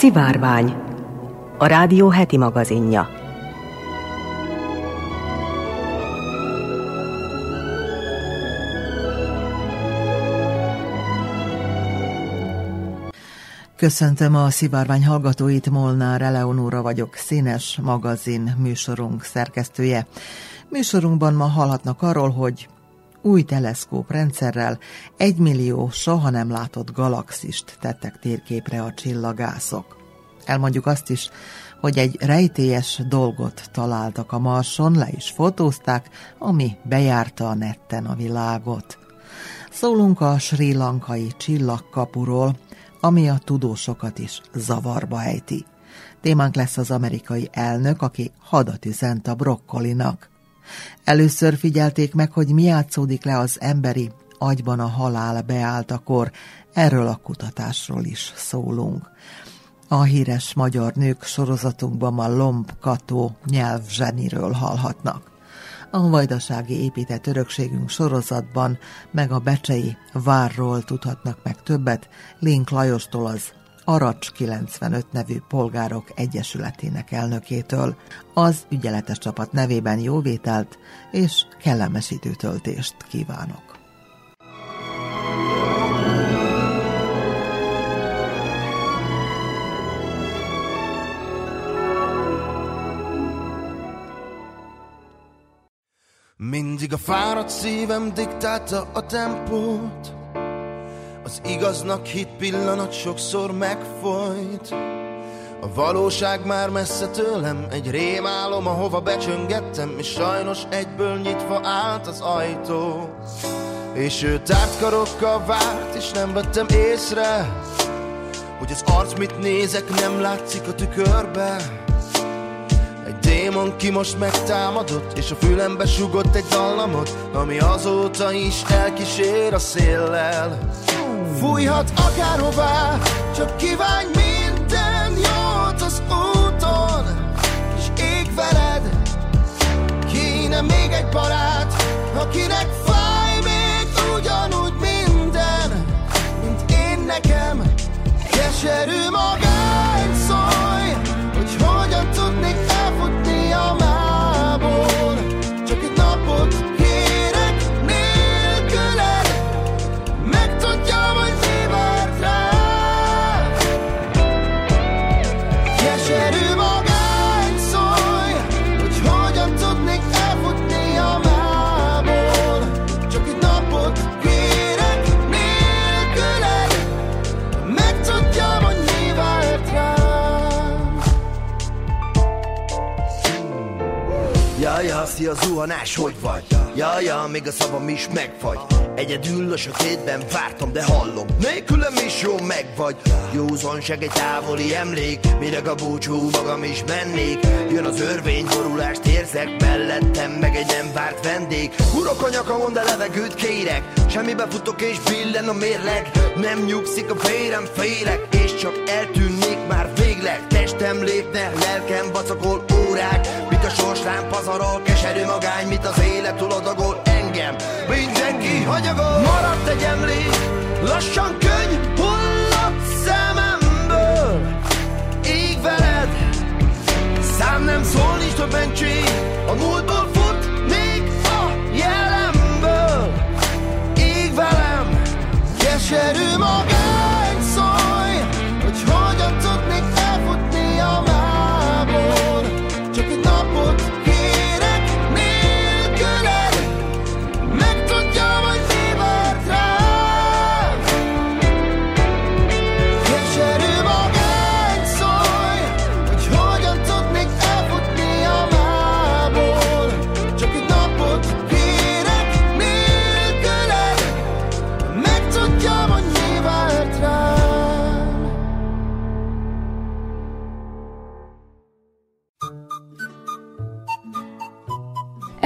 Szivárvány, a rádió heti magazinja. Köszöntöm a szivárvány hallgatóit, Molnár Eleonóra vagyok, színes magazin műsorunk szerkesztője. Műsorunkban ma hallhatnak arról, hogy új teleszkóp rendszerrel egy millió soha nem látott galaxist tettek térképre a csillagászok. Elmondjuk azt is, hogy egy rejtélyes dolgot találtak a Marson, le is fotózták, ami bejárta a netten a világot. Szólunk a sri lankai csillagkapuról, ami a tudósokat is zavarba ejti. Témánk lesz az amerikai elnök, aki hadat üzent a brokkolinak. Először figyelték meg, hogy mi játszódik le az emberi agyban a halál beálltakor, erről a kutatásról is szólunk. A híres magyar nők sorozatunkban a Lomb Kató nyelvzseniről hallhatnak. A vajdasági épített örökségünk sorozatban meg a becsei várról tudhatnak meg többet Link Lajostól az Aracs 95 nevű polgárok egyesületének elnökétől. Az ügyeletes csapat nevében jóvételt és kellemes időtöltést kívánok. Mindig a fáradt szívem diktálta a tempót Az igaznak hit pillanat sokszor megfolyt. A valóság már messze tőlem Egy rémálom, ahova becsöngettem És sajnos egyből nyitva állt az ajtó. És ő tárt karokkal várt És nem vettem észre Hogy az arc mit nézek nem látszik a tükörbe. Démon ki most megtámadott És a fülembe sugott egy dallamot Ami azóta is elkísér a széllel Fújhat akárhová Csak kívánj minden jót az úton. És ég veled Kéne még egy barát Akinek fáj még ugyanúgy minden Mint én nekem. Keserű magány Szia, zuhanás, hogy vagy? Ja, ja, még a szavam is megfagy Egyedül a sötétben vártam, de hallom. Nélkülem is jó megvagy Józanság egy távoli emlék. Mire a búcsú magam is mennék? Jön az örvény, borulást érzek. Mellettem meg egy nem várt vendég. Urok a nyakamon, de levegőt kérek. Semmibe futok és billen a mérleg. Nem nyugszik a vérem, félek. És csak eltűnnék már végleg. Testem lépne, lelkem vacakol órák. Mit a sorslám pazarol, keserű magány Mit az élet túladagol engem Mindenki hagyagol. Maradt egy emlék, lassan könny Hullott szememből. Ég veled. Szám nem szól, nincs több mentség. A múltból fut még a jelemből. Ég velem. Keserű magány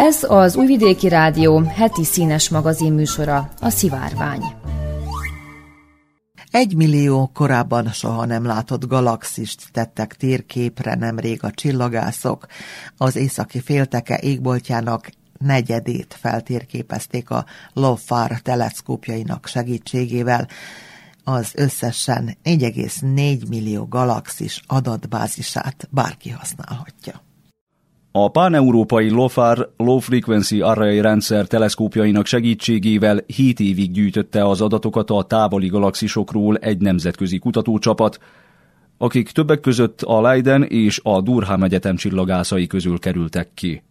Ez az Újvidéki Rádió heti színes magazin műsora, a Szivárvány. Egy millió korábban soha nem látott galaxist tettek térképre nemrég a csillagászok. Az északi félteke égboltjának negyedét feltérképezték a LOFAR teleszkópjainak segítségével. az összesen 1,4 millió galaxis adatbázisát bárki használhatja. A páneurópai LOFAR Low Frequency Array rendszer teleszkópjainak segítségével 7 évig gyűjtötte az adatokat a távoli galaxisokról egy nemzetközi kutatócsapat, akik többek között a Leiden és a Durham Egyetem csillagászai közül kerültek ki.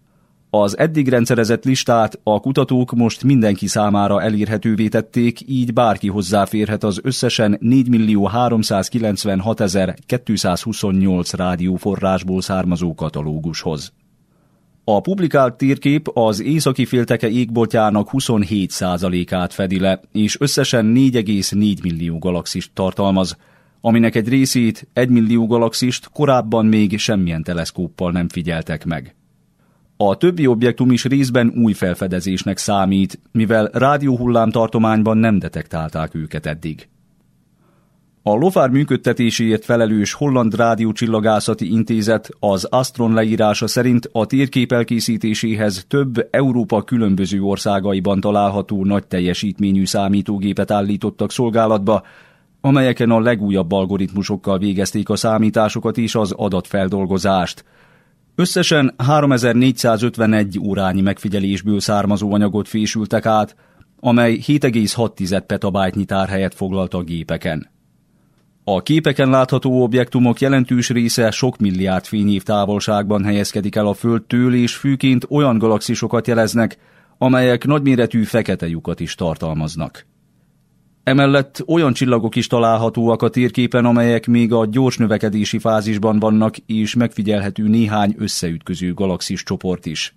Az eddig rendszerezett listát a kutatók most mindenki számára elérhetővé tették, így bárki hozzáférhet az összesen 4.396.228 rádióforrásból származó katalógushoz. A publikált térkép az északi félteke égboltjának 27%-át fedi le, és összesen 4,4 millió galaxist tartalmaz, aminek egy részét, 1 millió galaxist korábban még semmilyen teleszkóppal nem figyeltek meg. A többi objektum is részben új felfedezésnek számít, mivel rádióhullám tartományban nem detektálták őket eddig. A lofár működtetéséért felelős Holland Rádiócsillagászati Intézet az Astron leírása szerint a térkép elkészítéséhez több Európa különböző országaiban található nagy teljesítményű számítógépet állítottak szolgálatba, amelyeken a legújabb algoritmusokkal végezték a számításokat és az adatfeldolgozást. Összesen 3451 órányi megfigyelésből származó anyagot fésültek át, amely 7,6 petabájtnyi tárhelyet foglalt a gépeken. A képeken látható objektumok jelentős része sok milliárd fényév távolságban helyezkedik el a Földtől, és főként olyan galaxisokat jeleznek, amelyek nagyméretű fekete lyukat is tartalmaznak. Emellett olyan csillagok is találhatóak a térképen, amelyek még a gyors növekedési fázisban vannak, és megfigyelhető néhány összeütköző galaxis csoport is.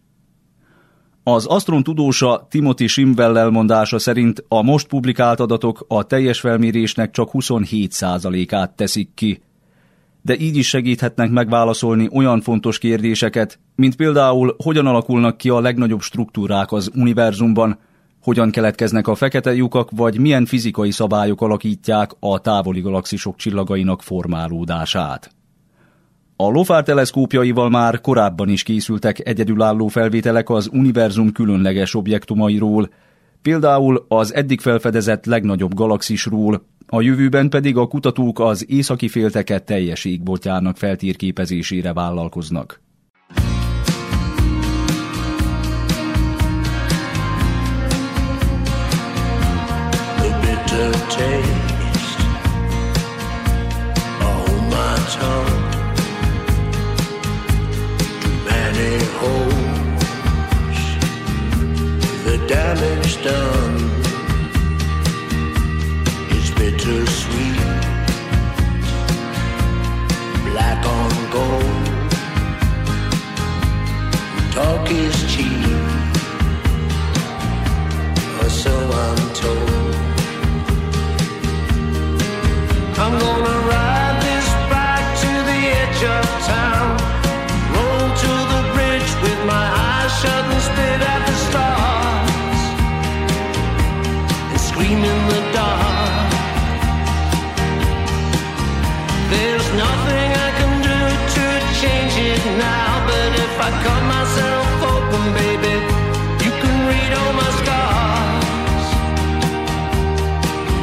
Az Astron tudósa Timothy Shimwell elmondása szerint a most publikált adatok a teljes felmérésnek csak 27%-át teszik ki, de így is segíthetnek megválaszolni olyan fontos kérdéseket, mint például hogyan alakulnak ki a legnagyobb struktúrák az univerzumban, hogyan keletkeznek a fekete lyukak, vagy milyen fizikai szabályok alakítják a távoli galaxisok csillagainak formálódását. A LOFAR teleszkópjaival már korábban is készültek egyedülálló felvételek az univerzum különleges objektumairól, például az eddig felfedezett legnagyobb galaxisról, a jövőben pedig a kutatók az északi félteket teljes égboltjának feltérképezésére vállalkoznak. taste. Oh, my tongue. Damage done is bittersweet, black on gold. Talk is cheap, or so I'm told. I'm gonna now, but if I cut myself open, baby, you can read all my scars.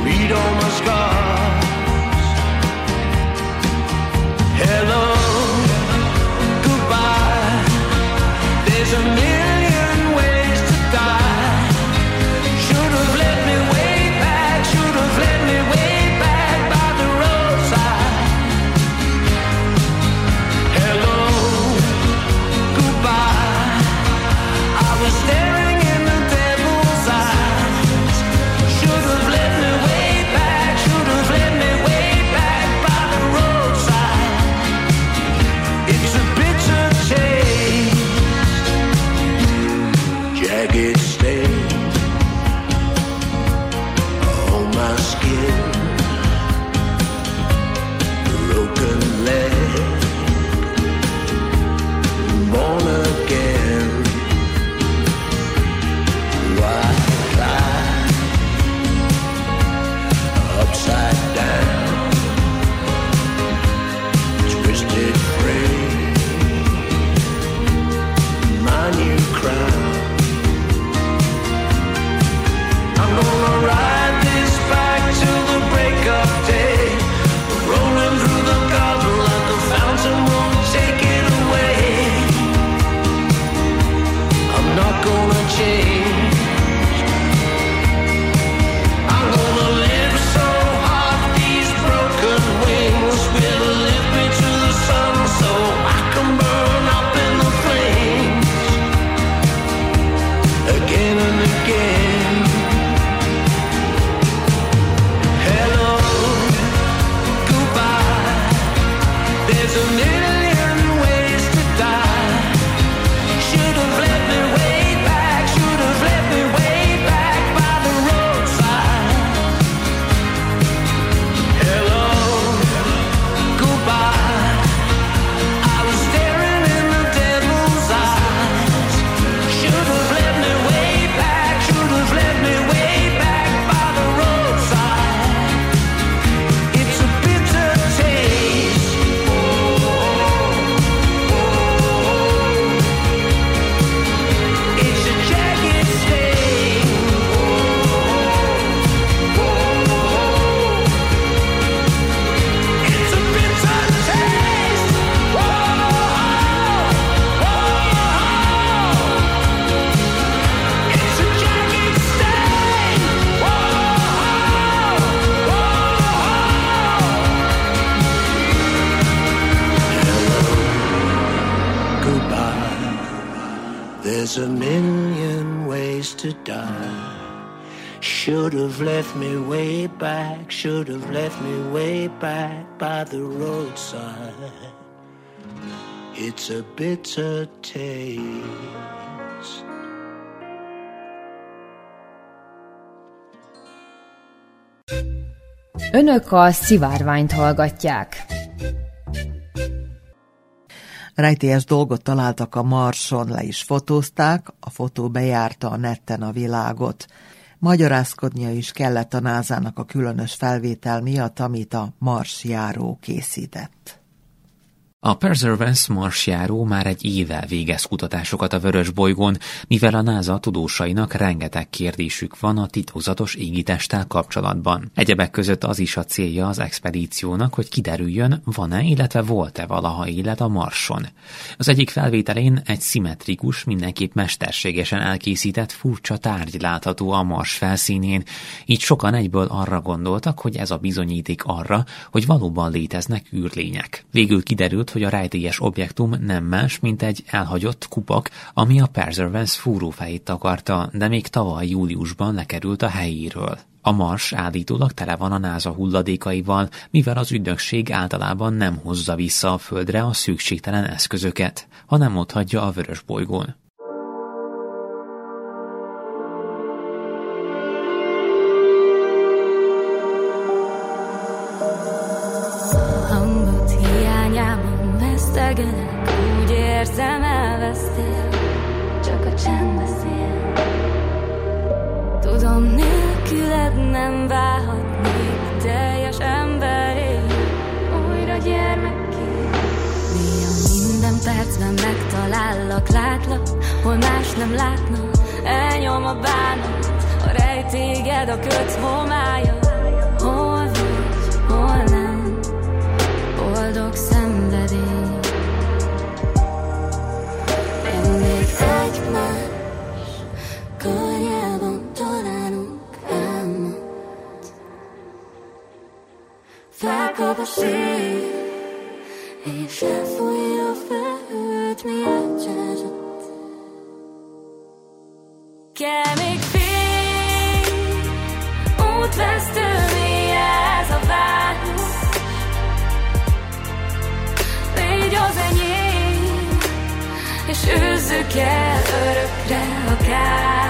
Read all my scars. Önök a szivárványt hallgatják. Rejtélyes dolgot találtak a Marson, le is fotózták, a fotó bejárta a netten a világot. Magyarázkodnia is kellett a názának a különös felvétel miatt, amit a Mars járó készített. A Perseverance marsjáró már egy éve végez kutatásokat a vörös bolygón, mivel a NASA tudósainak rengeteg kérdésük van a titokzatos égitesttel kapcsolatban. Egyebek között az is a célja az expedíciónak, hogy kiderüljön, van-e, illetve volt-e valaha élet a Marson. Az egyik felvételén egy szimmetrikus, mindenképp mesterségesen elkészített furcsa tárgy látható a Mars felszínén, így sokan egyből arra gondoltak, hogy ez a bizonyíték arra, hogy valóban léteznek űrlények. Végül kiderült, hogy a rejtélyes objektum nem más, mint egy elhagyott kupak, ami a Perseverance fúrófejét takarta, de még tavaly júliusban lekerült a helyéről. A Mars állítólag tele van a NASA hulladékaival, mivel az ügynökség általában nem hozza vissza a Földre a szükségtelen eszközöket, hanem ott hagyja a vörös bolygón. Nem válhatnék teljes emberé, újra gyermekké. Néha minden percben megtalállak, látlak, hol más nem látnak, elnyom a bánat, a rejtéged a köt homája. Hol vagy, hol nem, boldog szenvedély. Szél És elfújja a felhőt, mi átjázott Kell még fény Útvesztő, mi ez a város Légy az enyém És őzzük el örökre a káosz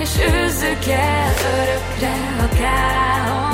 és őzzük el örökre a káoszt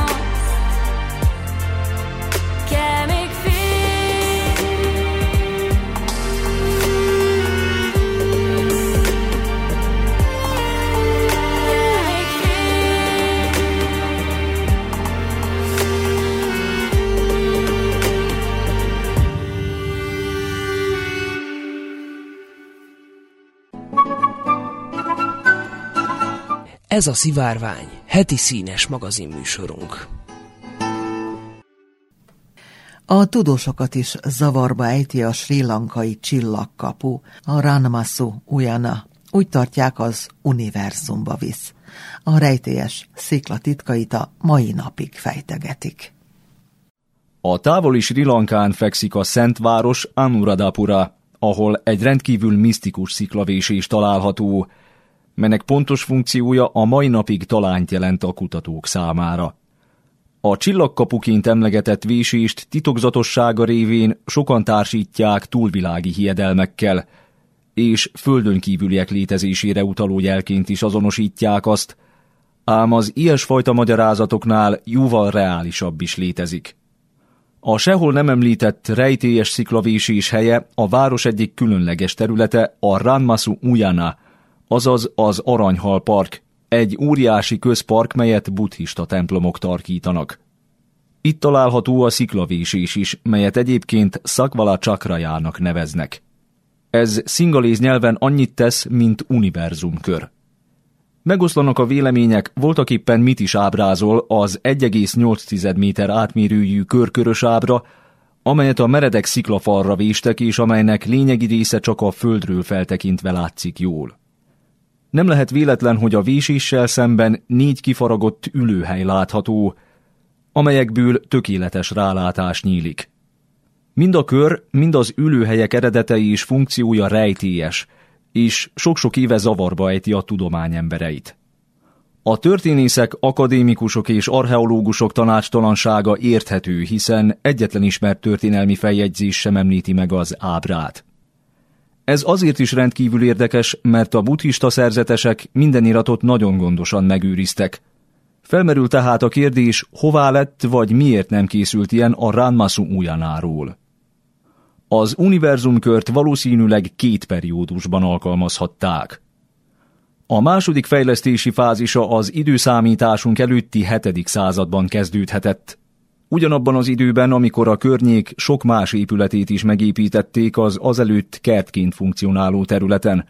Ez a Szivárvány, heti színes magazinműsorunk. A tudósokat is zavarba ejti a sri lankai csillagkapu, a Ranmasu Ujana. Úgy tartják, az univerzumba visz. A rejtélyes szikla titkait a mai napig fejtegetik. A távoli Sri Lankán fekszik a Szentváros Anuradhapura. ahol egy rendkívül misztikus sziklavésés található, melynek pontos funkciója a mai napig talányt jelent a kutatók számára. A csillagkapuként emlegetett vésést titokzatossága révén sokan társítják túlvilági hiedelmekkel, és földön kívüliek létezésére utaló jelként is azonosítják azt, ám az ilyesfajta magyarázatoknál jóval reálisabb is létezik. A sehol nem említett rejtélyes sziklavésés helye a város egyik különleges területe a Ranmasu Ujana, azaz az Aranyhal Park, egy óriási közpark, melyet buddhista templomok tarkítanak. Itt található a sziklavésés is, melyet egyébként Szakvala csakrajának neveznek. Ez szingaléz nyelven annyit tesz, mint univerzumkör. Megoszlanak a vélemények, voltak éppen mit is ábrázol az 1,8 méter átmérőjű körkörös ábra, amelyet a meredek sziklafalra véstek, és amelynek lényegi része csak a földről feltekintve látszik jól. Nem lehet véletlen, hogy a véséssel szemben négy kifaragott ülőhely látható, amelyekből tökéletes rálátás nyílik. Mind a kör, mind az ülőhelyek eredetei és funkciója rejtélyes, és sok-sok éve zavarba ejti a tudomány embereit. A történészek, akadémikusok és archeológusok tanácstalansága érthető, hiszen egyetlen ismert történelmi feljegyzés sem említi meg az ábrát. Ez azért is rendkívül érdekes, mert a buddhista szerzetesek minden iratot nagyon gondosan megőriztek. Felmerül tehát a kérdés, hová lett vagy miért nem készült ilyen a Ranmasu Ujanáról. Az univerzumkört valószínűleg két periódusban alkalmazhatták. A második fejlesztési fázisa az időszámításunk előtti 7. században kezdődhetett. Ugyanabban az időben, amikor a környék sok más épületét is megépítették az azelőtt kertként funkcionáló területen,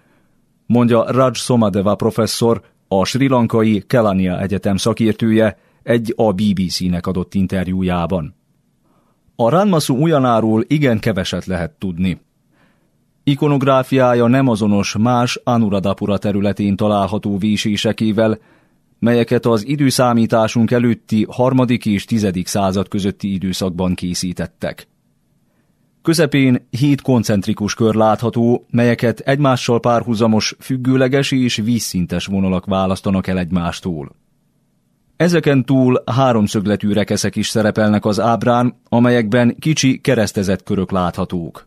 mondja Raj Somadeva professzor, a Sri Lankai Kelania Egyetem szakértője egy a BBC-nek adott interjújában. A Ranmasu Ujanáról igen keveset lehet tudni. Ikonográfiája nem azonos más Anuradapura területén található vésésekével, melyeket az időszámításunk előtti harmadik és tizedik század közötti időszakban készítettek. Közepén hét koncentrikus kör látható, melyeket egymással párhuzamos, függőleges és vízszintes vonalak választanak el egymástól. Ezeken túl háromszögletű rekeszek is szerepelnek az ábrán, amelyekben kicsi keresztezett körök láthatók.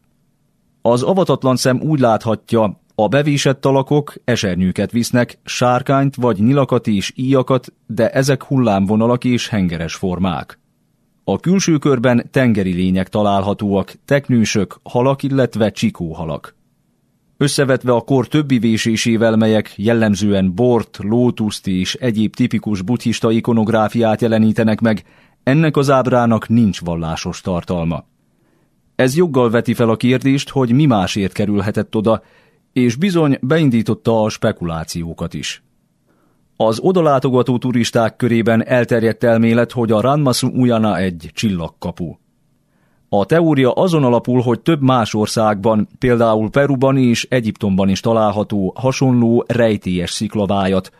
Az avatatlan szem úgy láthatja, a bevésett alakok esernyőket visznek, sárkányt vagy nyilakat és íjakat, de ezek hullámvonalak és hengeres formák. A külső körben tengeri lények találhatóak, teknősök, halak, illetve csikóhalak. Összevetve a kor többi vésésével, melyek jellemzően bort, lótuszt és egyéb tipikus buddhista ikonográfiát jelenítenek meg, ennek az ábrának nincs vallásos tartalma. Ez joggal veti fel a kérdést, hogy mi másért kerülhetett oda, és bizony beindította a spekulációkat is. Az odalátogató turisták körében elterjedt elmélet, hogy a Ranmasu Ujana egy csillagkapu. A teória azon alapul, hogy több más országban, például Peruban és Egyiptomban is található hasonló rejtélyes sziklavájat,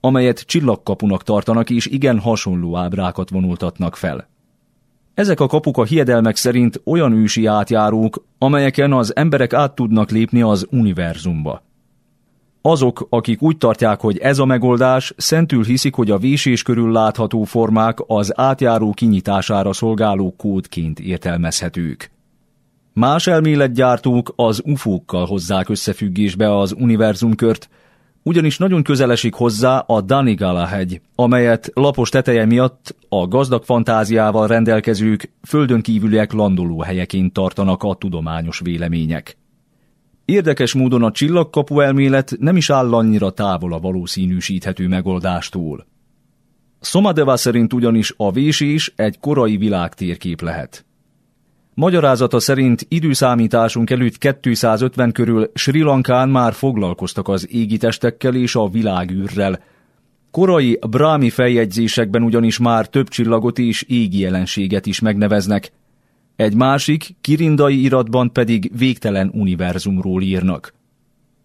amelyet csillagkapunak tartanak és igen hasonló ábrákat vonultatnak fel. Ezek a kapuk a hiedelmek szerint olyan ősi átjárók, amelyeken az emberek át tudnak lépni az univerzumba. Azok, akik úgy tartják, hogy ez a megoldás, szentül hiszik, hogy a vésés körül látható formák az átjáró kinyitására szolgáló kódként értelmezhetők. Más elméletgyártók az ufókkal hozzák összefüggésbe az univerzumkört, ugyanis nagyon közel esik hozzá a Danigala hegy, amelyet lapos teteje miatt a gazdag fantáziával rendelkezők földön kívüliek landoló helyeként tartanak a tudományos vélemények. Érdekes módon a csillagkapu elmélet nem is áll annyira távol a valószínűsíthető megoldástól. Szomadeva szerint ugyanis a vésés egy korai világtérkép lehet. Magyarázata szerint időszámításunk előtt 250 körül Sri Lankán már foglalkoztak az égitestekkel és a világűrrel. Korai brámi feljegyzésekben ugyanis már több csillagot és égi jelenséget is megneveznek, egy másik, kirindai iratban pedig végtelen univerzumról írnak.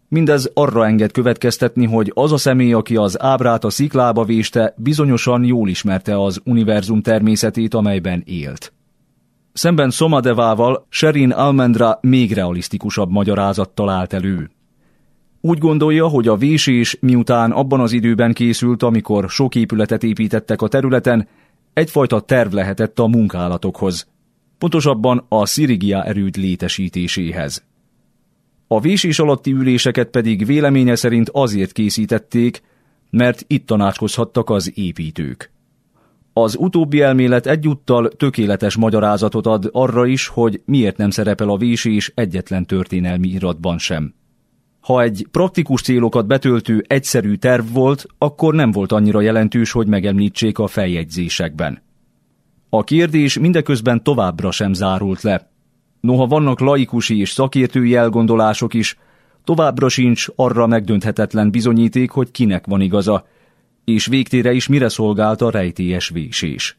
Mindez arra enged következtetni, hogy az a személy, aki az ábrát a sziklába véste, bizonyosan jól ismerte az univerzum természetét, amelyben élt. Szemben Somadevával Sherin Almendra még realisztikusabb magyarázattal állt elő. Úgy gondolja, hogy a vésés miután abban az időben készült, amikor sok épületet építettek a területen, egyfajta terv lehetett a munkálatokhoz, pontosabban a szirigia erőd létesítéséhez. A vésés alatti üléseket pedig véleménye szerint azért készítették, mert itt tanácskozhattak az építők. Az utóbbi elmélet egyúttal tökéletes magyarázatot ad arra is, hogy miért nem szerepel a vésés egyetlen történelmi iratban sem. Ha egy praktikus célokat betöltő egyszerű terv volt, akkor nem volt annyira jelentős, hogy megemlítsék a feljegyzésekben. A kérdés mindeközben továbbra sem zárult le. Noha vannak laikusi és szakértői elgondolások is, továbbra sincs arra megdönthetetlen bizonyíték, hogy kinek van igaza, és végtére is mire szolgált a rejtélyes vésés.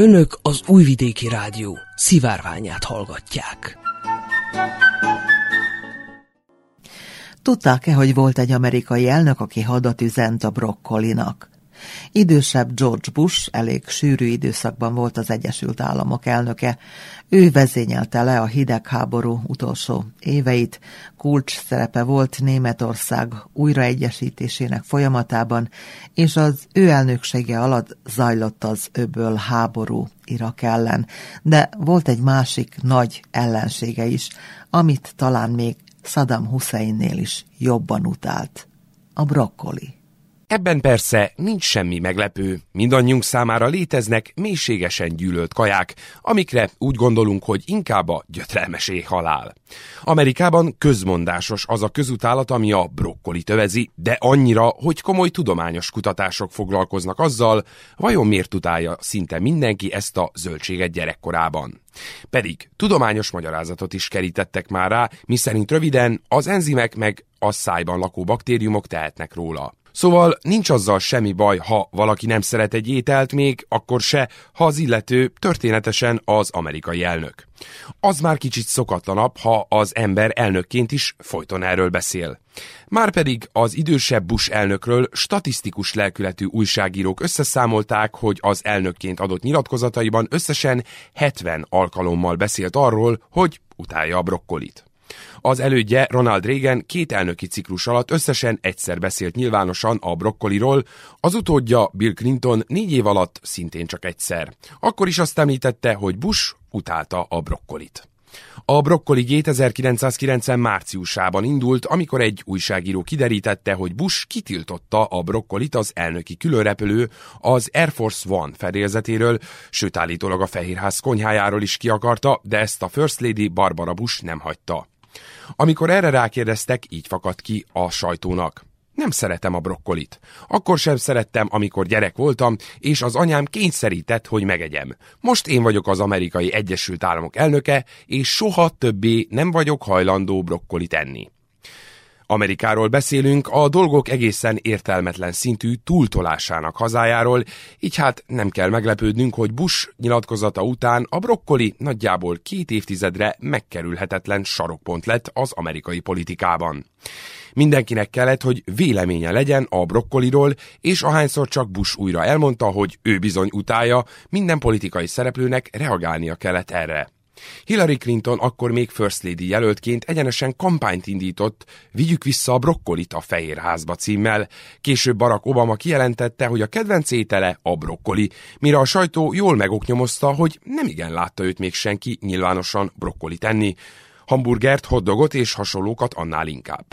Önök az Újvidéki Rádió szivárványát hallgatják. Tudták-e, hogy volt egy amerikai elnök, aki hadat üzent a brokkolinak? Idősebb George Bush elég sűrű időszakban volt az Egyesült Államok elnöke. Ő vezényelte le a hidegháború utolsó éveit, kulcs szerepe volt Németország újraegyesítésének folyamatában, és az ő elnöksége alatt zajlott az öböl háború Irak ellen. De volt egy másik nagy ellensége is, amit talán még Saddam Husseinnél is jobban utált. A brokkoli. Ebben persze nincs semmi meglepő, mindannyiunk számára léteznek mélységesen gyűlölt kaják, amikre úgy gondolunk, hogy inkább a gyötrelmesé halál. Amerikában közmondásos az a közutálat, ami a brokkoli tövezi, de annyira, hogy komoly tudományos kutatások foglalkoznak azzal, vajon miért utálja szinte mindenki ezt a zöldséget gyerekkorában. Pedig tudományos magyarázatot is kerítettek már rá, miszerint röviden az enzimek meg a szájban lakó baktériumok tehetnek róla. Szóval nincs azzal semmi baj, ha valaki nem szeret egy ételt még, akkor se, ha az illető történetesen az amerikai elnök. Az már kicsit szokatlanabb, ha az ember elnökként is folyton erről beszél. Márpedig az idősebb Bush elnökről statisztikus lelkületű újságírók összeszámolták, hogy az elnökként adott nyilatkozataiban összesen 70 alkalommal beszélt arról, hogy utálja a brokkolit. Az elődje Ronald Reagan két elnöki ciklus alatt összesen egyszer beszélt nyilvánosan a brokkoliról, az utódja Bill Clinton négy év alatt szintén csak egyszer. Akkor is azt említette, hogy Bush utálta a brokkolit. A brokkoli gét 1990 márciusában indult, amikor egy újságíró kiderítette, hogy Bush kitiltotta a brokkolit az elnöki különrepülő az Air Force One fedélzetéről, sőt állítólag a Fehérház konyhájáról is ki akarta, de ezt a First Lady Barbara Bush nem hagyta. Amikor erre rákérdeztek, így fakadt ki a sajtónak. Nem szeretem a brokkolit. Akkor sem szerettem, amikor gyerek voltam, és az anyám kényszerített, hogy megegyem. Most én vagyok az amerikai Egyesült Államok elnöke, és soha többé nem vagyok hajlandó brokkolit enni. Amerikáról beszélünk, a dolgok egészen értelmetlen szintű túltolásának hazájáról, így hát nem kell meglepődnünk, hogy Bush nyilatkozata után a brokkoli nagyjából két évtizedre megkerülhetetlen sarokpont lett az amerikai politikában. Mindenkinek kellett, hogy véleménye legyen a brokkoliról, és ahányszor csak Bush újra elmondta, hogy ő bizony utálja, minden politikai szereplőnek reagálnia kellett erre. Hillary Clinton akkor még First Lady jelöltként egyenesen kampányt indított, vigyük vissza a brokkolit a Fehérházba címmel. Később Barack Obama kijelentette, hogy a kedvenc étele a brokkoli, mire a sajtó jól megoknyomozta, hogy nem igen látta őt még senki nyilvánosan brokkolit enni. Hamburgert, hotdogot és hasonlókat annál inkább.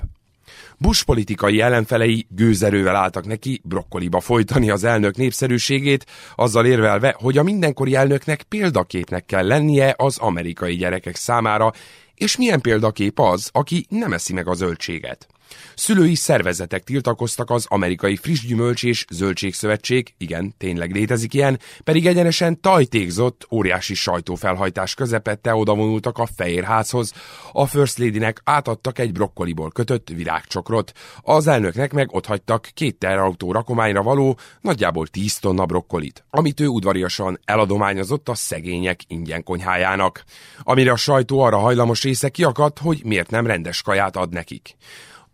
Bush politikai ellenfelei gőzerővel álltak neki brokkoliba folytani az elnök népszerűségét, azzal érvelve, hogy a mindenkori elnöknek példaképnek kell lennie az amerikai gyerekek számára, És milyen példakép az, aki nem eszi meg a zöldséget? Szülői szervezetek tiltakoztak az amerikai friss gyümölcs és zöldségszövetség, igen, tényleg létezik ilyen, pedig egyenesen tajtékzott, óriási sajtófelhajtás közepette odavonultak a Fehérházhoz. A First Lady-nek átadtak egy brokkoliból kötött virágcsokrot, az elnöknek meg otthagytak két terautó rakományra való, nagyjából 10 tonna brokkolit, amit ő udvariasan eladományozott a szegények ingyen konyhájának. Amire a sajtó arra hajlamos része kiakadt, hogy miért nem rendes kaját ad nekik.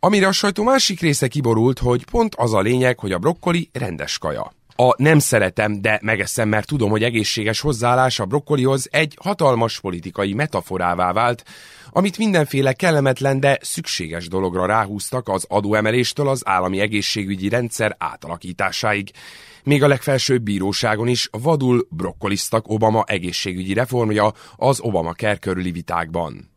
Amire a sajtó másik része kiborult, hogy pont az a lényeg, hogy a brokkoli rendes kaja. A nem szeretem, de megeszem, mert tudom, hogy egészséges hozzáállás a brokkolihoz egy hatalmas politikai metaforává vált, amit mindenféle kellemetlen, de szükséges dologra ráhúztak az adóemeléstől az állami egészségügyi rendszer átalakításáig. Még a legfelsőbb bíróságon is vadul brokkoliztak Obama egészségügyi reformja az Obama körüli vitákban.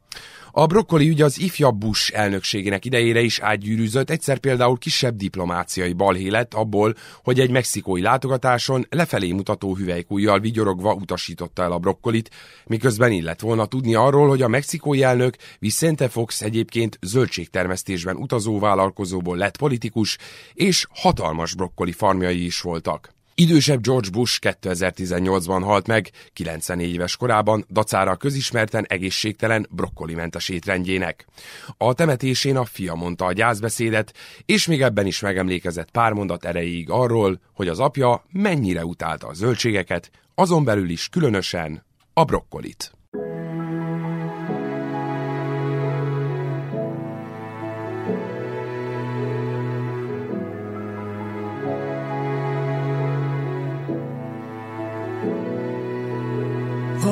A brokkoli ügy az ifjabb Bush elnökségének idejére is átgyűrűzött, egyszer például kisebb diplomáciai balhé lett abból, hogy egy mexikói látogatáson lefelé mutató hüvelykújjal vigyorogva utasította el a brokkolit, miközben illet volna tudni arról, hogy a mexikói elnök Vicente Fox egyébként zöldségtermesztésben utazó vállalkozóból lett politikus, és hatalmas brokkoli farmjai is voltak. Idősebb George Bush 2018-ban halt meg, 94 éves korában, dacára közismerten egészségtelen brokkolimentes étrendjének. A temetésén a fia mondta a gyászbeszédet, és még ebben is megemlékezett pár mondat erejéig arról, hogy az apja mennyire utálta a zöldségeket, azon belül is különösen a brokkolit.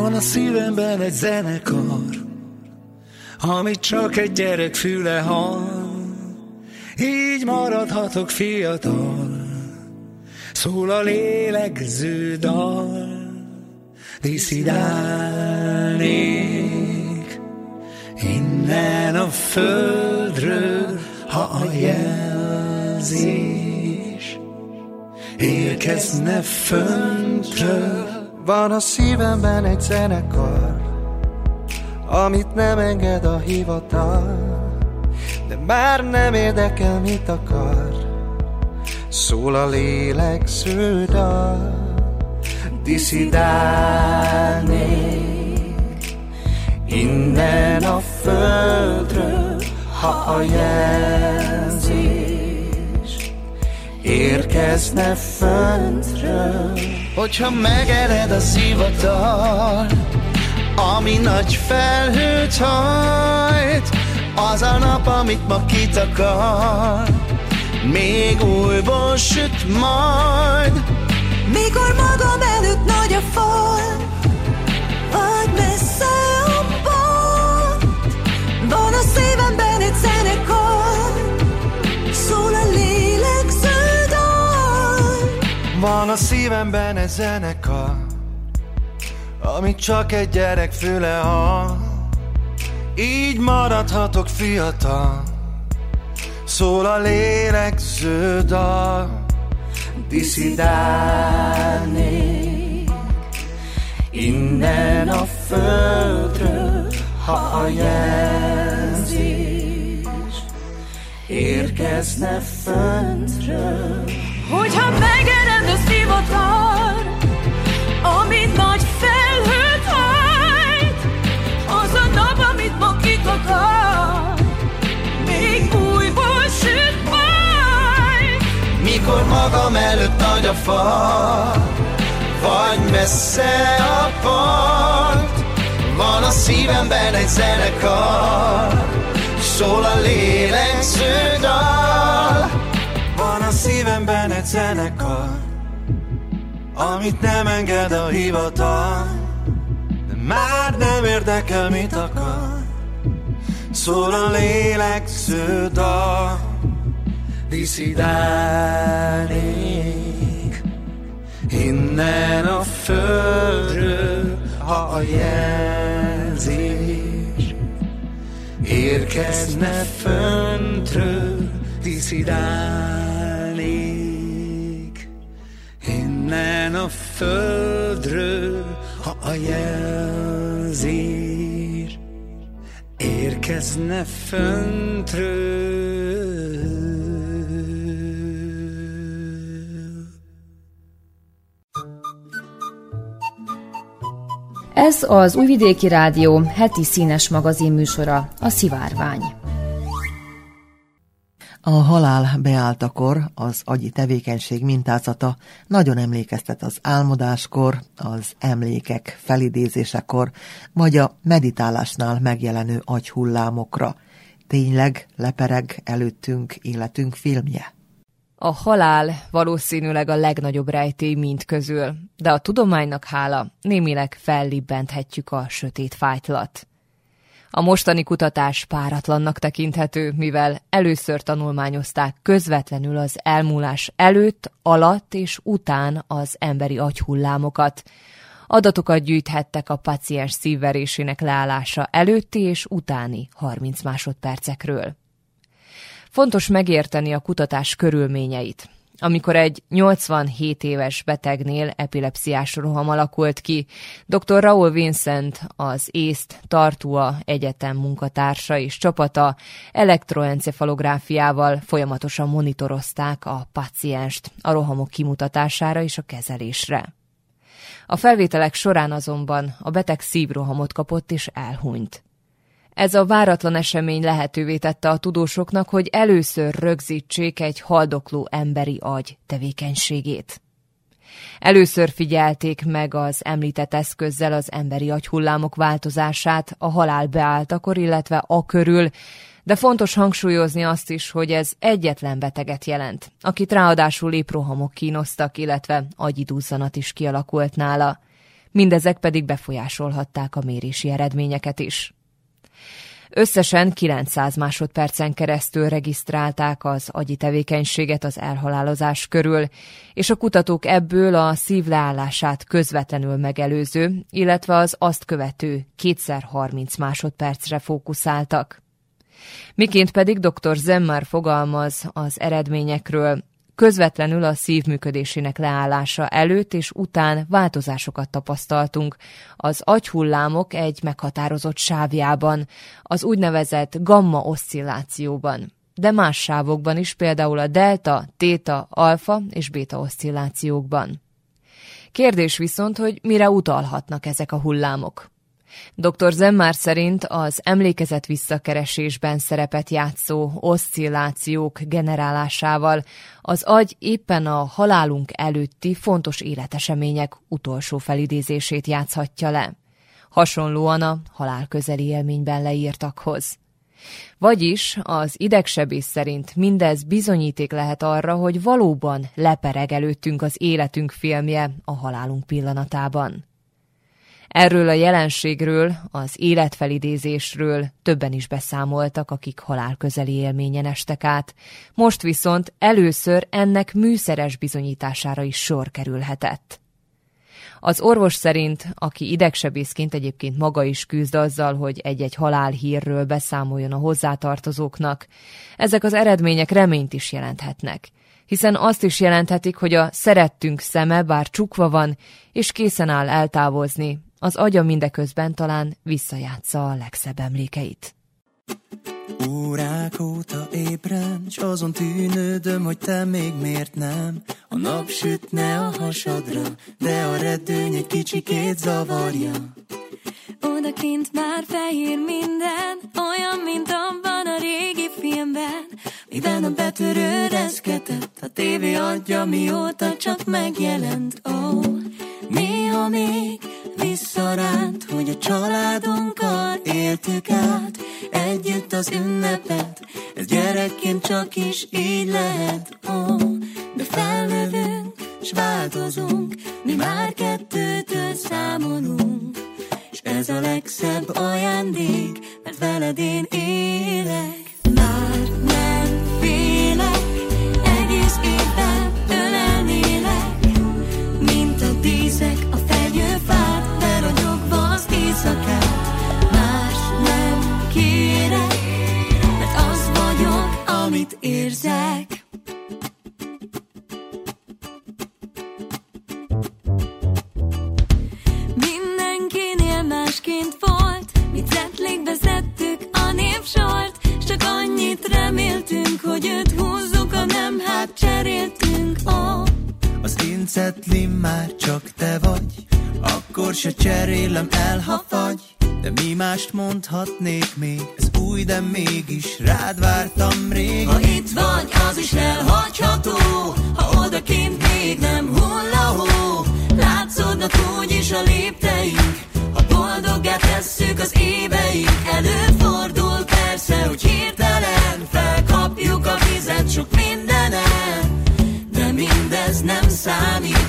Van a szívemben egy zenekar, amit csak egy gyerek füle hall. Így maradhatok fiatal, szól a lélegző dal. Diszidálnék innen a földről, ha a jelzés érkezne föntről. Van a szívemben egy zenekar, amit nem enged a hivatal, de már nem érdekel, mit akar. Szól a lélegző dal, diszidálnék innen a földről, ha a jelzés érkezne föntről. Hogyha megered a szivatar, ami nagy felhőt hajt, az a nap, amit ma kitakar, még újból süt majd. Mikor magam előtt nagy a fal, vagy messze Van a szívemben egy zenekar, amit csak egy gyerek füle hall. Így maradhatok fiatal, szól a lélegző dal. Diszidálnék innen a földről, ha a jelzés érkezne föntről. Hogyha megered a szivatar, amit nagy felhőt hajt, az a nap, amit ma kitakar, még újból süt majd. Mikor magam előtt nagy a fal, vagy messze a part, van a szívemben egy zenekar, szól a lélegző dal. Van a szívemben egy zenekar, amit nem enged a hivatal, de már nem érdekel, mit akar. Szól a lélegző dal, diszidálnék innen a földről, ha a jelzés érkezne föntről, diszidálnék innen a földről, ha a jelzés emlékezne föntről. Ez az Újvidéki Rádió heti színes magazin műsora, a Szivárvány. A halál beálltakor az agyi tevékenység mintázata nagyon emlékeztet az álmodáskor, az emlékek felidézésekor, vagy a meditálásnál megjelenő agyhullámokra. Tényleg lepereg előttünk életünk filmje? A halál valószínűleg a legnagyobb rejtély mind közül, de a tudománynak hála némileg fellibbenthetjük a sötét fájtlat. A mostani kutatás páratlannak tekinthető, mivel először tanulmányozták közvetlenül az elmúlás előtt, alatt és után az emberi agyhullámokat. Adatokat gyűjthettek a paciens szívverésének leállása előtti és utáni 30 másodpercekről. Fontos megérteni a kutatás körülményeit. Amikor egy 87 éves betegnél epilepsziás roham alakult ki, dr. Raúl Vincent, az észt Tartua Egyetem munkatársa és csapata elektroencefalográfiával folyamatosan monitorozták a pacienst a rohamok kimutatására és a kezelésre. A felvételek során azonban a beteg szívrohamot kapott és elhunyt. Ez a váratlan esemény lehetővé tette a tudósoknak, hogy először rögzítsék egy haldokló emberi agy tevékenységét. Először figyelték meg az említett eszközzel az emberi agyhullámok változását a halál beálltakor, illetve a körül, de fontos hangsúlyozni azt is, hogy ez egyetlen beteget jelent, akit ráadásul léprohamok kínoztak, illetve agyidúzzanat is kialakult nála. Mindezek pedig befolyásolhatták a mérési eredményeket is. Összesen 900 másodpercen keresztül regisztrálták az agyi tevékenységet az elhalálozás körül, és a kutatók ebből a szív leállását közvetlenül megelőző, illetve az azt követő kétszer 30 másodpercre fókuszáltak. Miként pedig dr. Zemmar fogalmaz az eredményekről, Közvetlenül a szív működésének leállása előtt és után változásokat tapasztaltunk az agyhullámok egy meghatározott sávjában, az úgynevezett gamma oszcillációban, de más sávokban is, például a delta, téta, alfa és béta oszcillációkban. Kérdés viszont, hogy mire utalhatnak ezek a hullámok. Dr. Zemmár szerint az emlékezet visszakeresésben szerepet játszó oszcillációk generálásával az agy éppen a halálunk előtti fontos életesemények utolsó felidézését játszhatja le, hasonlóan a halál közeli élményben leírtakhoz. Vagyis az idegsebész szerint mindez bizonyíték lehet arra, hogy valóban lepereg előttünk az életünk filmje a halálunk pillanatában. Erről a jelenségről, az életfelidézésről többen is beszámoltak, akik halálközeli élményen estek át. Most viszont először ennek műszeres bizonyítására is sor kerülhetett. Az orvos szerint, aki idegsebészként egyébként maga is küzd azzal, hogy egy-egy halálhírről beszámoljon a hozzátartozóknak, ezek az eredmények reményt is jelenthetnek hiszen azt is jelenthetik, hogy a szerettünk szeme bár csukva van, és készen áll eltávozni, az agya mindeközben talán visszajátsza a legszebb emlékeit. Órák óta ébren, s azon tűnődöm, hogy te még miért nem. A nap sütne a hasadra, de a reddőny egy kicsikét zavarja. Odakint már fehér minden, olyan, mint abban a régi filmben, miben a betörő reszketett, a tévé adja, mióta csak megjelent. Ó, oh, néha még visszaránt, hogy a családunkkal éltük át együtt az ünnepet. Ez gyerekként csak is így lehet, ó, de felnövünk, s változunk, mi már kettőtől számolunk. És ez a legszebb ajándék, mert veled én élek. Már nem amit érzek. Mindenkinél másként volt, mi centlék vezettük a népsort, s csak annyit reméltünk, hogy őt húzzuk, a nem hát cseréltünk. Oh. Az én már csak te vagy, akkor se cserélem el, ha fagy De mi mást mondhatnék még? Ez új, de mégis rád vártam rég. Ha itt vagy, az is elhagyható. Ha odakint még nem hull a hó Látszódnak úgyis a lépteink. Ha boldoggá tesszük az éveink Előfordul persze, hogy hirtelen Felkapjuk a vizet sok mindenen. De mindez nem számít,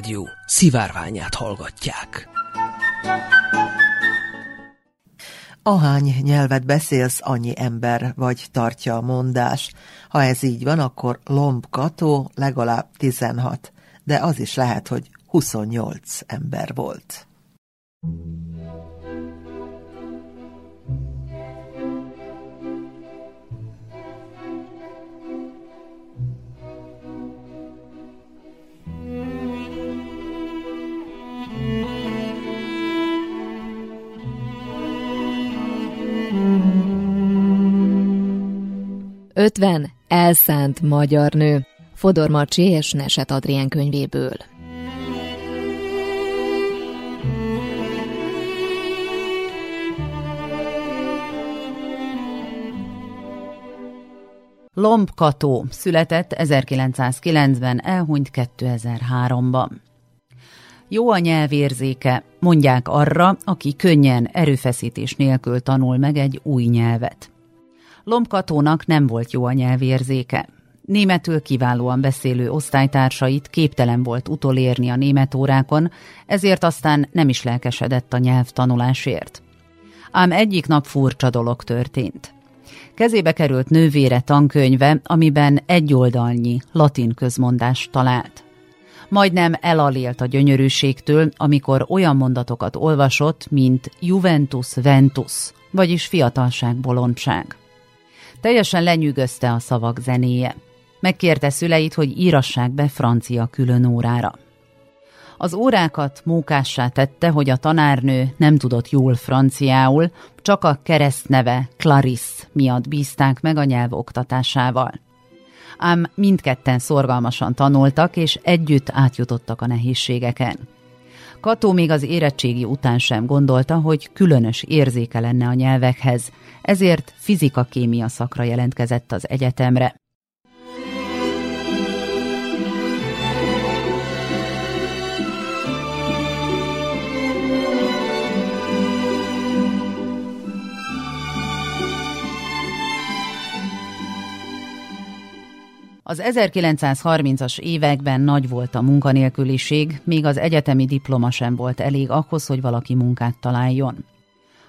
Rádió szivárványát hallgatják. Ahány nyelvet beszélsz, annyi ember vagy tartja a mondás. Ha ez így van, akkor Lomb Kató legalább 16, de az is lehet, hogy 28 ember volt. Ötven elszánt magyar nő. Fodor Marcsi és Neset Adrien könyvéből. Lomb Kató született 1909-ben, elhunyt 2003-ban. Jó a nyelvérzéke, mondják arra, aki könnyen, erőfeszítés nélkül tanul meg egy új nyelvet. Lombkatónak nem volt jó a nyelvérzéke. Németül kiválóan beszélő osztálytársait képtelen volt utolérni a német órákon, ezért aztán nem is lelkesedett a nyelvtanulásért. Ám egyik nap furcsa dolog történt. Kezébe került nővére tankönyve, amiben egy oldalnyi latin közmondást talált. Majdnem elalélt a gyönyörűségtől, amikor olyan mondatokat olvasott, mint Juventus Ventus, vagyis fiatalság bolondság. Teljesen lenyűgözte a szavak zenéje. Megkérte szüleit, hogy írassák be francia külön órára. Az órákat mókássá tette, hogy a tanárnő nem tudott jól franciául, csak a keresztneve Clarice miatt bízták meg a nyelv oktatásával. Ám mindketten szorgalmasan tanultak, és együtt átjutottak a nehézségeken. Kató még az érettségi után sem gondolta, hogy különös érzéke lenne a nyelvekhez, ezért fizika-kémia szakra jelentkezett az egyetemre. Az 1930-as években nagy volt a munkanélküliség, még az egyetemi diploma sem volt elég ahhoz, hogy valaki munkát találjon.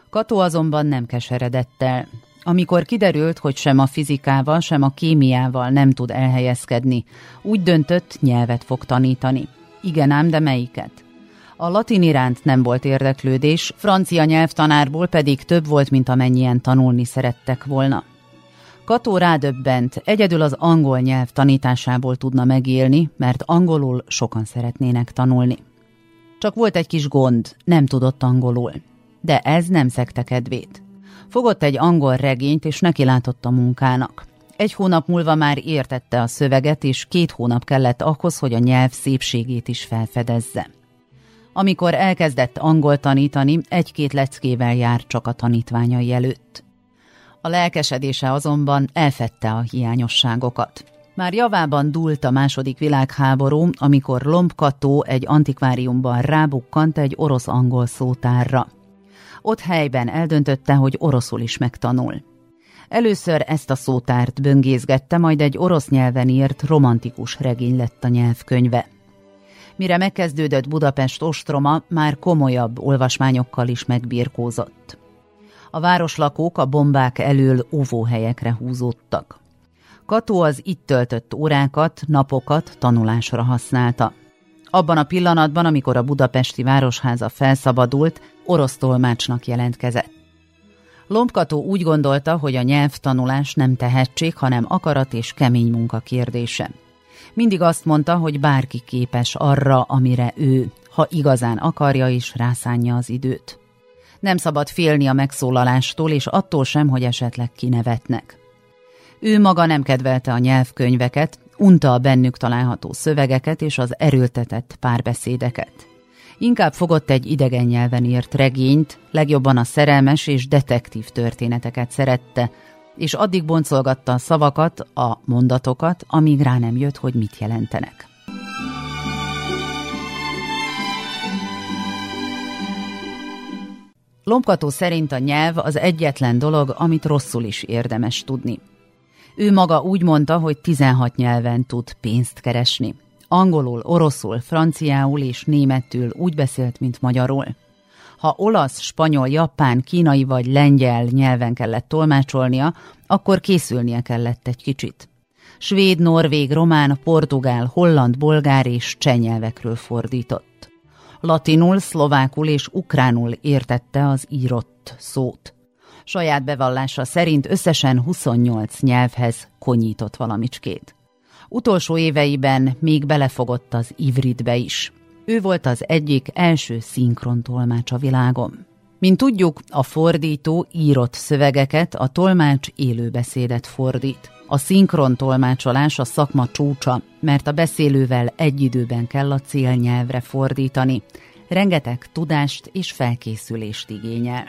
Kató azonban nem keseredett el. Amikor kiderült, hogy sem a fizikával, sem a kémiával nem tud elhelyezkedni, úgy döntött, nyelvet fog tanítani. Igen ám, de melyiket? A latin iránt nem volt érdeklődés, francia nyelvtanárból pedig több volt, mint amennyien tanulni szerettek volna. Kató rádöbbent, egyedül az angol nyelv tanításából tudna megélni, mert angolul sokan szeretnének tanulni. Csak volt egy kis gond, nem tudott angolul. de ez nem szekte kedvét. Fogott egy angol regényt, és neki látott a munkának. Egy hónap múlva már értette a szöveget, és két hónap kellett ahhoz, hogy a nyelv szépségét is felfedezze. Amikor elkezdett angol tanítani, egy-két leckével jár csak a tanítványai előtt. A lelkesedése azonban elfette a hiányosságokat. Már javában dúlt a második világháború, amikor Lombkató egy antikváriumban rábukkant egy orosz-angol szótárra. Ott helyben eldöntötte, hogy oroszul is megtanul. Először ezt a szótárt böngészgette, majd egy orosz nyelven írt romantikus regény lett a nyelvkönyve. Mire megkezdődött Budapest ostroma, már komolyabb olvasmányokkal is megbírkózott. A városlakók a bombák elől óvóhelyekre húzódtak. Kató az itt töltött órákat, napokat tanulásra használta. Abban a pillanatban, amikor a budapesti városháza felszabadult, orosz tolmácsnak jelentkezett. Lombkató úgy gondolta, hogy a nyelvtanulás nem tehetség, hanem akarat és kemény munka kérdése. Mindig azt mondta, hogy bárki képes arra, amire ő, ha igazán akarja is, rászánja az időt. Nem szabad félni a megszólalástól, és attól sem, hogy esetleg kinevetnek. Ő maga nem kedvelte a nyelvkönyveket, unta a bennük található szövegeket és az erőltetett párbeszédeket. Inkább fogott egy idegen nyelven írt regényt, legjobban a szerelmes és detektív történeteket szerette, és addig boncolgatta a szavakat, a mondatokat, amíg rá nem jött, hogy mit jelentenek. Lombkató szerint a nyelv az egyetlen dolog, amit rosszul is érdemes tudni. Ő maga úgy mondta, hogy 16 nyelven tud pénzt keresni. Angolul, oroszul, franciául és németül úgy beszélt, mint magyarul. Ha olasz, spanyol, japán, kínai vagy lengyel nyelven kellett tolmácsolnia, akkor készülnie kellett egy kicsit. Svéd, norvég, román, portugál, holland, bolgár és cseh nyelvekről fordított. Latinul, szlovákul és ukránul értette az írott szót. Saját bevallása szerint összesen 28 nyelvhez konyított valamicskét. Utolsó éveiben még belefogott az ivritbe is. Ő volt az egyik első szinkron tolmács a világon. Mint tudjuk, a fordító írott szövegeket, a tolmács élőbeszédet fordít. A szinkron tolmácsolás a szakma csúcsa, mert a beszélővel egy időben kell a célnyelvre fordítani. Rengeteg tudást és felkészülést igényel.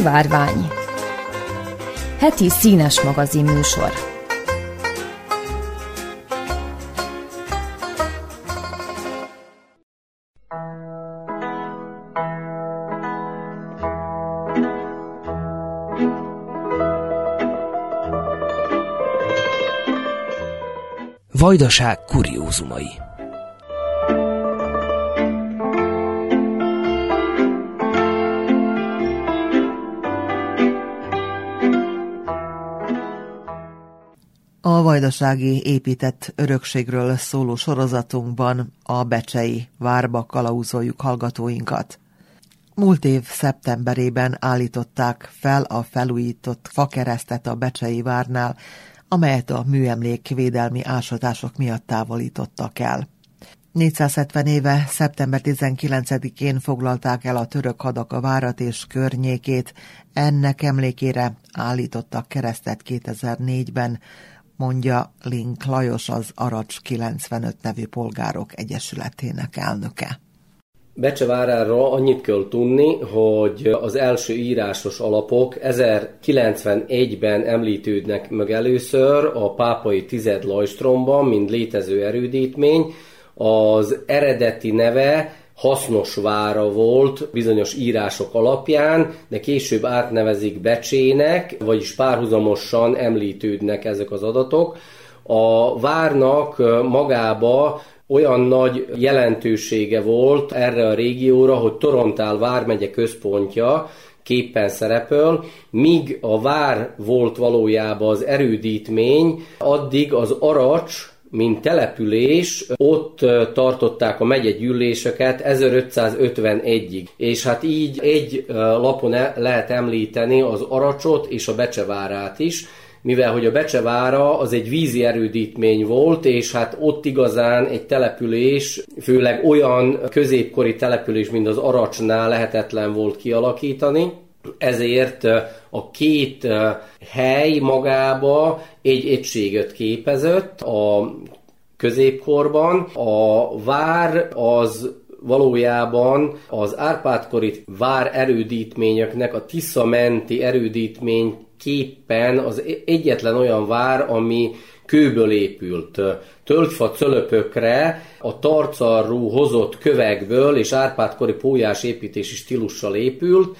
Szivárvány Heti színes magazin műsor. Vajdaság kuriózumai vajdasági épített örökségről szóló sorozatunkban a Becsei várba kalauzoljuk hallgatóinkat. Múlt év szeptemberében állították fel a felújított fakeresztet a Becsei várnál, amelyet a műemlék védelmi ásatások miatt távolítottak el. 470 éve, szeptember 19-én foglalták el a török hadak a várat és környékét, ennek emlékére állítottak keresztet 2004-ben, mondja Link Lajos, az Aracs 95 nevű polgárok egyesületének elnöke. Becsevárára annyit kell tudni, hogy az első írásos alapok 1091-ben említődnek meg először a pápai tized Lajstromban, mint létező erődítmény. Az eredeti neve hasznos vára volt bizonyos írások alapján, de később átnevezik becsének, vagyis párhuzamosan említődnek ezek az adatok. A várnak magába olyan nagy jelentősége volt erre a régióra, hogy Torontál vármegye központja képpen szerepel, míg a vár volt valójában az erődítmény, addig az Aracs, mint település, ott tartották a megyegyűléseket 1551-ig. És hát így egy lapon e- lehet említeni az Aracsot és a Becsevárát is, mivel hogy a Becsevára az egy vízi erődítmény volt, és hát ott igazán egy település, főleg olyan középkori település, mint az Aracsnál lehetetlen volt kialakítani, ezért a két hely magába egy egységet képezett a középkorban. A vár az valójában az Árpádkori vár erődítményeknek a Tisza menti erődítmény képpen az egyetlen olyan vár, ami kőből épült. Tölgyfa cölöpökre a tarcarú hozott kövekből és Árpádkori pólyás építési stílussal épült,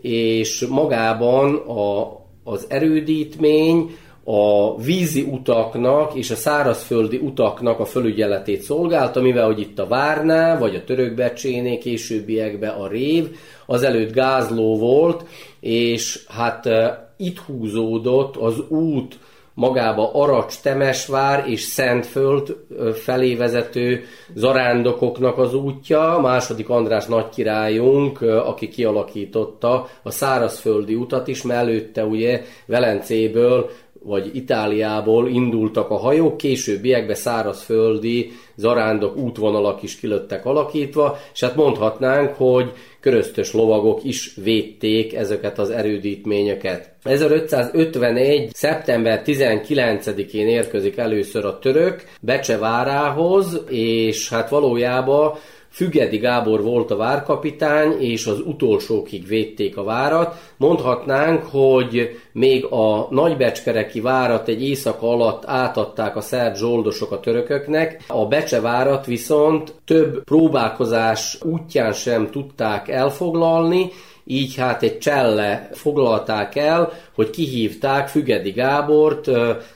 és magában a, az erődítmény a vízi utaknak és a szárazföldi utaknak a fölügyeletét szolgálta, mivel hogy itt a Várná, vagy a Törökbecséné, későbbiekben a Rév, azelőtt gázló volt, és hát itt húzódott az út magába Aracs, Temesvár és Szentföld felé vezető zarándokoknak az útja. Második András nagykirályunk, aki kialakította a szárazföldi utat is, mellőtte ugye Velencéből vagy Itáliából indultak a hajók, későbbiekben szárazföldi zarándok útvonalak is kilöttek alakítva, és hát mondhatnánk, hogy köröztös lovagok is védték ezeket az erődítményeket. 1551. szeptember 19-én érkezik először a török Becsevárához, és hát valójában Fügedi Gábor volt a várkapitány, és az utolsókig védték a várat. Mondhatnánk, hogy még a nagybecskereki várat egy éjszaka alatt átadták a szerb zsoldosok a törököknek, a Becse várat viszont több próbálkozás útján sem tudták elfoglalni, így hát egy cselle foglalták el, hogy kihívták Fügedi Gábort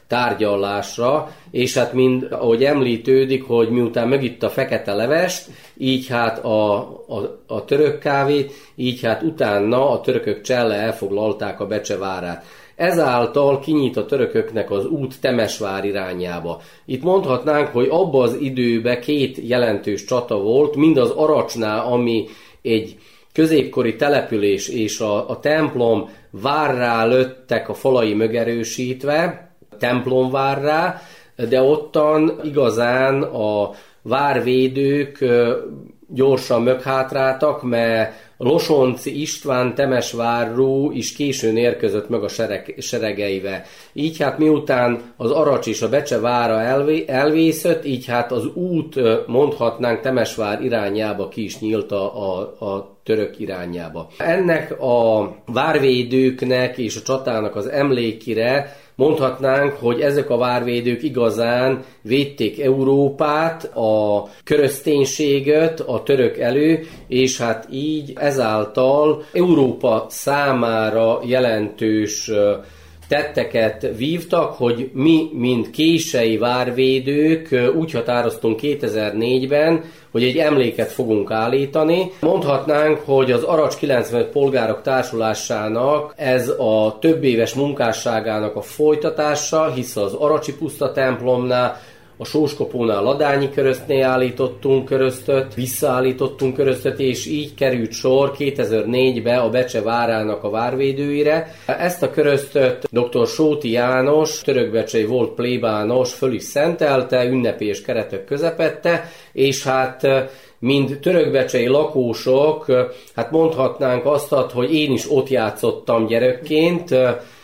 tárgyalásra, és hát mind, ahogy említődik, hogy miután megitta a fekete levest, így hát a, a, a török kávét, így hát utána a törökök cselle elfoglalták a Becsevárát. Ezáltal kinyit a törököknek az út Temesvár irányába. Itt mondhatnánk, hogy abban az időben két jelentős csata volt, mind az Aracsnál, ami egy középkori település és a, a templom várrá lőttek a falai mögerősítve, templom várrá, de ottan igazán a várvédők gyorsan möghátráltak, mert Losonci István Temesvárró is későn érkezett meg a sereg, seregeivel. Így hát miután az Aracs és a Becse vára elvé, elvészött, így hát az út mondhatnánk Temesvár irányába ki is nyílt a, a, a török irányába. Ennek a várvédőknek és a csatának az emlékire Mondhatnánk, hogy ezek a várvédők igazán védték Európát, a körözténységet a török elő, és hát így ezáltal Európa számára jelentős tetteket vívtak, hogy mi, mint kései várvédők úgy határoztunk 2004-ben, hogy egy emléket fogunk állítani. Mondhatnánk, hogy az Aracs 95 polgárok társulásának ez a több éves munkásságának a folytatása, hisz az Aracsi puszta templomnál a Sóskopónál Ladányi köröztnél állítottunk köröztöt, visszaállítottunk köröztöt, és így került sor 2004-be a Becse várának a várvédőire. Ezt a köröztöt dr. Sóti János, törökbecsei volt plébános, föl is szentelte, ünnepés keretek közepette, és hát mind törökbecsei lakósok, hát mondhatnánk azt, hogy én is ott játszottam gyerekként,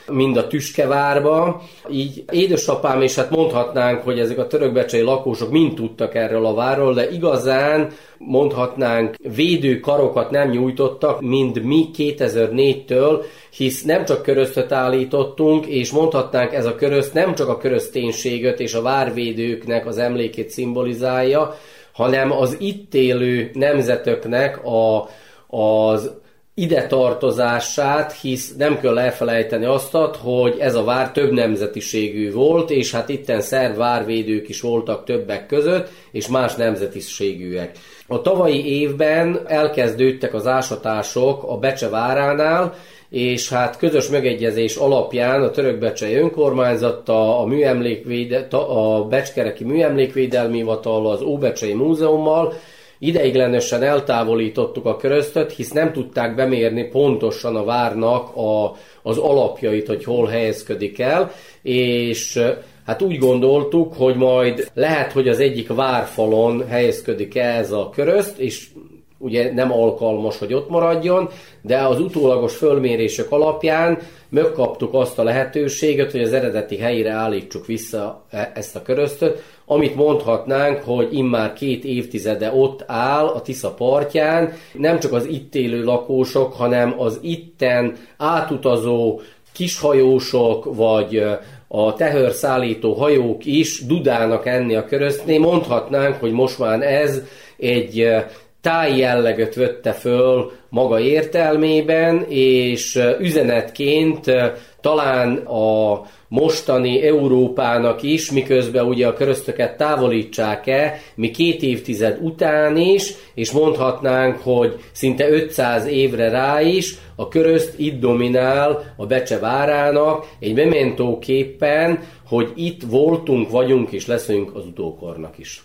mind a Tüskevárba. Így édesapám, és hát mondhatnánk, hogy ezek a törökbecsei lakósok mind tudtak erről a várról, de igazán mondhatnánk védő karokat nem nyújtottak, mind mi 2004-től, hisz nem csak köröztöt állítottunk, és mondhatnánk ez a körözt nem csak a körözténységet és a várvédőknek az emlékét szimbolizálja, hanem az itt élő nemzetöknek a, az ide tartozását, hisz nem kell elfelejteni azt, hogy ez a vár több nemzetiségű volt, és hát itten szerb várvédők is voltak többek között, és más nemzetiségűek. A tavalyi évben elkezdődtek az ásatások a Becse váránál, és hát közös megegyezés alapján a törökbecsei önkormányzata, a, műemlékvéde, a Becskereki Műemlékvédelmi Hivatal, az Óbecsei Múzeummal ideiglenesen eltávolítottuk a köröztöt, hisz nem tudták bemérni pontosan a várnak a, az alapjait, hogy hol helyezkedik el, és hát úgy gondoltuk, hogy majd lehet, hogy az egyik várfalon helyezkedik el ez a körözt, és ugye nem alkalmas, hogy ott maradjon, de az utólagos fölmérések alapján megkaptuk azt a lehetőséget, hogy az eredeti helyére állítsuk vissza e- ezt a köröztöt, amit mondhatnánk, hogy immár két évtizede ott áll a Tisza partján, nem csak az itt élő lakósok, hanem az itten átutazó kishajósok, vagy a teherszállító hajók is dudálnak enni a köröztnél. Mondhatnánk, hogy most már ez egy táj jelleget vette föl maga értelmében, és üzenetként talán a mostani Európának is, miközben ugye a köröztöket távolítsák-e, mi két évtized után is, és mondhatnánk, hogy szinte 500 évre rá is, a körözt itt dominál a Becse várának egy mementóképpen, hogy itt voltunk, vagyunk és leszünk az utókornak is.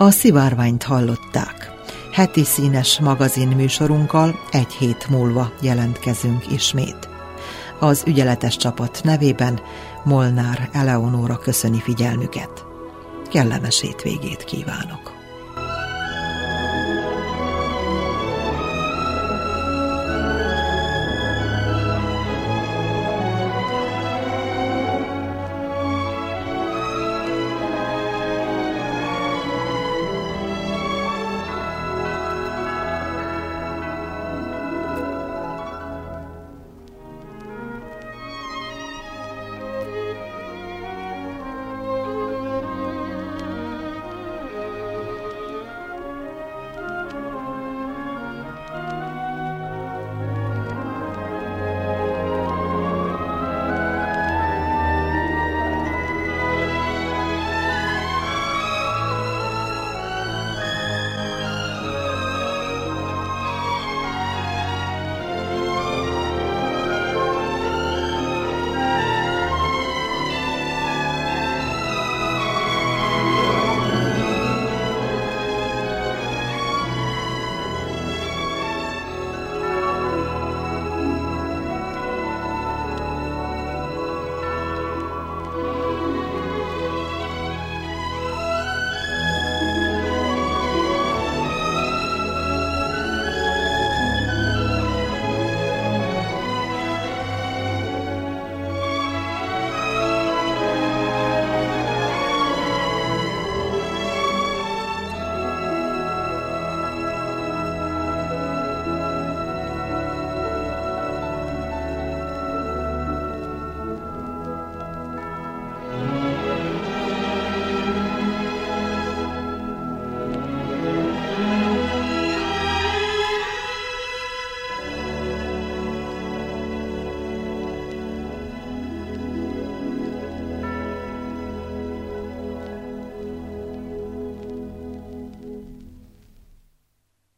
A szivárványt hallották. Heti színes magazin műsorunkkal egy hét múlva jelentkezünk ismét. Az ügyeletes csapat nevében Molnár Eleonóra köszöni figyelmüket. Kellemes hétvégét kívánok!